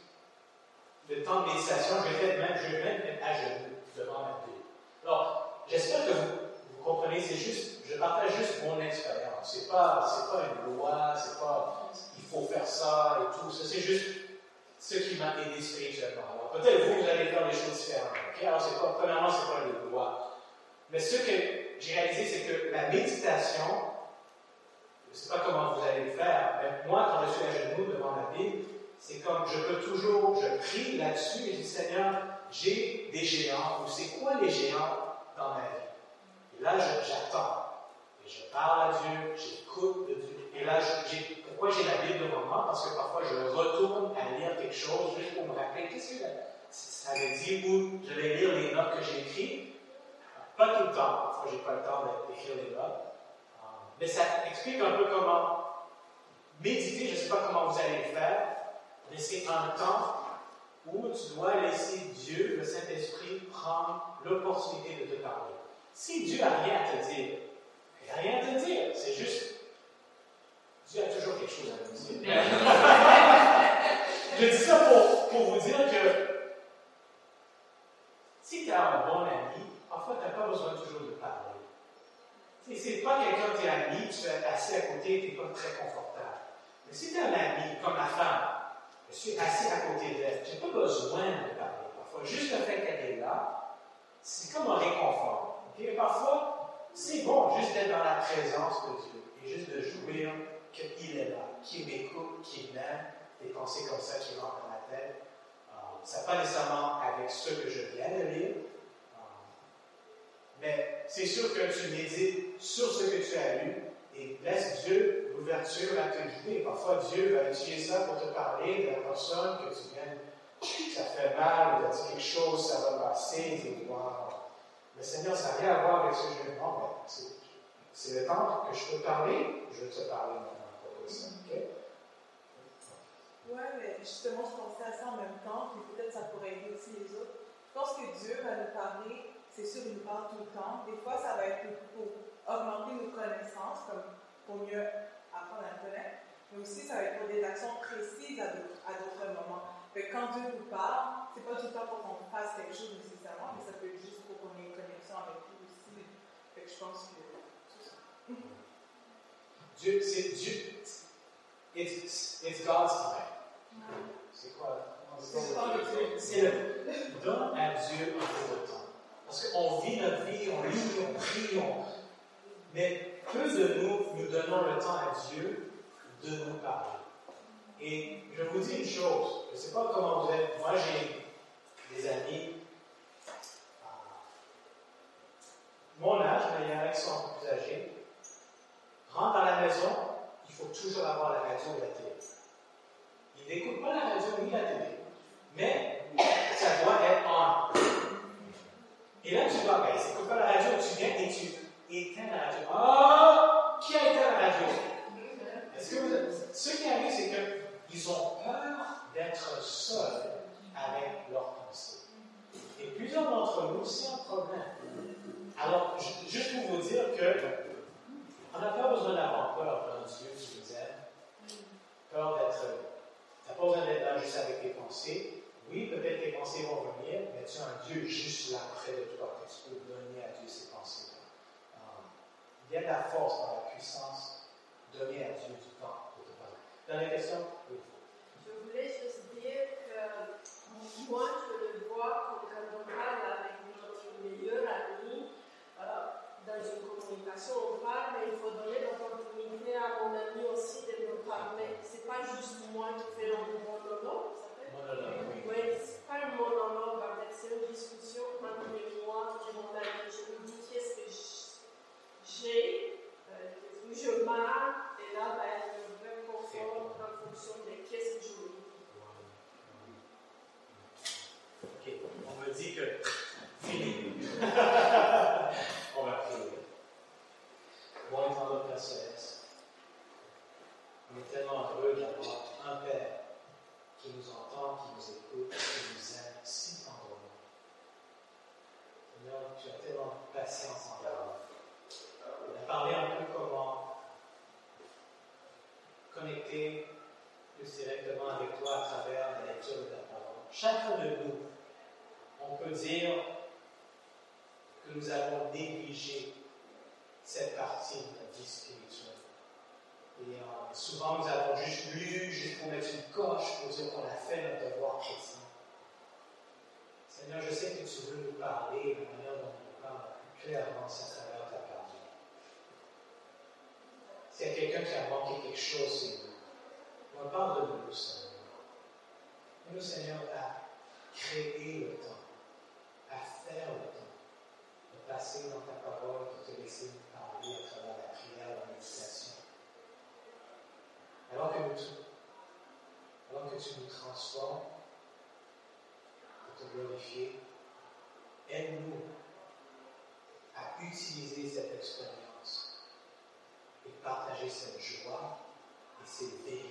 le temps de méditation, je vais même, je vais même être à genoux devant ma Bible. Alors, j'espère que vous, vous comprenez, c'est juste, je partage juste mon expérience. C'est pas, c'est pas une loi, c'est pas, il faut faire ça et tout. Ça, c'est juste ce qui m'a aidé spirituellement. Alors, peut-être vous, vous allez faire des choses différentes. ok? Alors, c'est pas, premièrement, c'est pas une loi. Mais ce que j'ai réalisé, c'est que la méditation, je ne sais pas comment vous allez le faire, mais moi, quand je suis à genoux devant la Bible, c'est comme je peux toujours, je prie là-dessus et je dis Seigneur, j'ai des géants, ou c'est quoi les géants dans ma vie? Et là, je- j'attends. Et je parle à Dieu, j'écoute de Dieu. Et là, je- j'ai- pourquoi j'ai la Bible devant moi? Parce que parfois, je retourne à lire quelque chose juste me ça veut dire ou je vais lire les notes que j'ai écrites. Pas tout le temps, parfois, j'ai pas le temps d'écrire les notes. Euh, Mais ça explique un peu comment méditer, je ne sais pas comment vous allez le faire, mais c'est un temps où tu dois laisser Dieu, le Saint-Esprit, prendre l'opportunité de te parler. Si Dieu n'a rien à te dire, il n'a rien à te dire, c'est juste. Dieu a toujours quelque chose à nous dire. Je dis ça pour, pour vous dire que si tu as un bon ami, parfois tu n'as pas besoin toujours de parler. Si c'est pas quelqu'un que tu es ami, tu es assis à côté, tu n'es pas très confortable. Mais si tu es un ami, comme ma femme, je suis assis à côté d'elle, je n'ai pas besoin de parler parfois. Juste le fait qu'elle est là, c'est comme un réconfort. Et parfois, c'est bon juste d'être dans la présence de Dieu et juste de jouir qu'il est là, qu'il m'écoute, qu'il m'aime, des pensées comme ça qui rentrent dans ma tête. Ça pas nécessairement avec ce que je viens de lire, euh, mais c'est sûr que tu médites sur ce que tu as lu et laisse Dieu l'ouverture à te guider. Parfois, Dieu va utiliser ça pour te parler de la personne que tu viens, ça fait mal, ou as dit quelque chose, ça va passer, tu wow. Mais Seigneur, ça n'a rien à voir avec ce que je voir, mais c'est- le temps que je peux parler, je vais te parler maintenant Ouais, mais justement, je pensais à ça en même temps, puis peut-être ça pourrait aider aussi les autres. Je pense que Dieu va nous parler, c'est sûr, il nous parle tout le temps. Des fois, ça va être pour augmenter nos connaissances, comme pour mieux apprendre à connaître. Mais aussi, ça va être pour des actions précises à d'autres moments. Fait quand Dieu nous parle, c'est pas tout le temps pour qu'on fasse quelque chose nécessairement, mais ça peut être juste pour qu'on ait une connexion avec lui aussi. Fait je pense que c'est ça. Dieu, c'est Dieu. It's, it's God's time. C'est le. C'est. Donne à Dieu un peu de temps. Parce qu'on vit notre vie, on lit, on prie, on... mais peu de nous, nous donnons le temps à Dieu de nous parler. Et je vous dis une chose, je ne sais pas comment vous êtes, moi j'ai des amis, euh, mon âge, mais il y en a qui sont plus âgés, rentrent dans la maison, il faut toujours avoir la radio et la télé. Il n'écoute pas la radio ni la télé, mais ça doit être en. Et là, tu vois, ben, n'écoute pas la radio, tu viens et tu éteins la radio. Ah! Qui a éteint la radio? Est-ce que ce qui arrive, c'est qu'ils ont peur d'être seuls avec leurs pensées. Et plusieurs d'entre nous, c'est un problème. Alors, juste pour vous dire que on n'a pas besoin d'avoir peur d'un Dieu qui nous aime. Peur d'être. Tu n'as pas besoin d'être là juste avec tes pensées. Oui, peut-être tes pensées vont venir, mais tu as un Dieu juste là près de toi que tu peux donner à Dieu ces pensées-là. il y a de la force dans la puissance. Donner à Dieu du temps pour te parler. Dernière question? Oui. Je voulais juste dire que moi, je le vois quand on parle avec notre meilleur ami, euh, dans une communication, on parle, mais il faut donner l'opportunité à mon ami aussi de me parler. C'est pas juste moi qui fais ça fait Monologue, oui. C'est pas un monologue, en fait, c'est une discussion entre moi et mon ami. Je lui dis qu'est-ce que j'ai, euh, qu'est-ce que je marque, et là, ben, je me conforme en fonction de qu'est-ce que je dis. OK. On me dit que. Fini. On va prier. Bon étendard Père Céleste, on est tellement heureux d'avoir un Père qui nous entend, qui nous écoute, qui nous aime si tendrement. Seigneur, tu as tellement de patience envers nous. On a parlé un peu comment connecter plus directement avec toi à travers la lecture de ta parole. Chacun de nous, on peut dire que nous avons négligé cette partie de la vie spirituelle. Et euh, souvent, nous avons juste lu, juste pour mettre une coche, pour dire qu'on a fait notre devoir chrétien. Seigneur, je sais que tu veux nous parler de la manière dont on parle plus clairement c'est à travers ta parole. S'il y a quelqu'un qui a manqué quelque chose, c'est nous. On parle de nous, Seigneur. Nous, Seigneur, à créer le temps, à faire le temps, de passer dans ta parole, de te laisser nous parler à travers la prière, la méditation. Alors que, nous, alors que tu nous transformes, pour te glorifier, aide-nous à utiliser cette expérience et partager cette joie et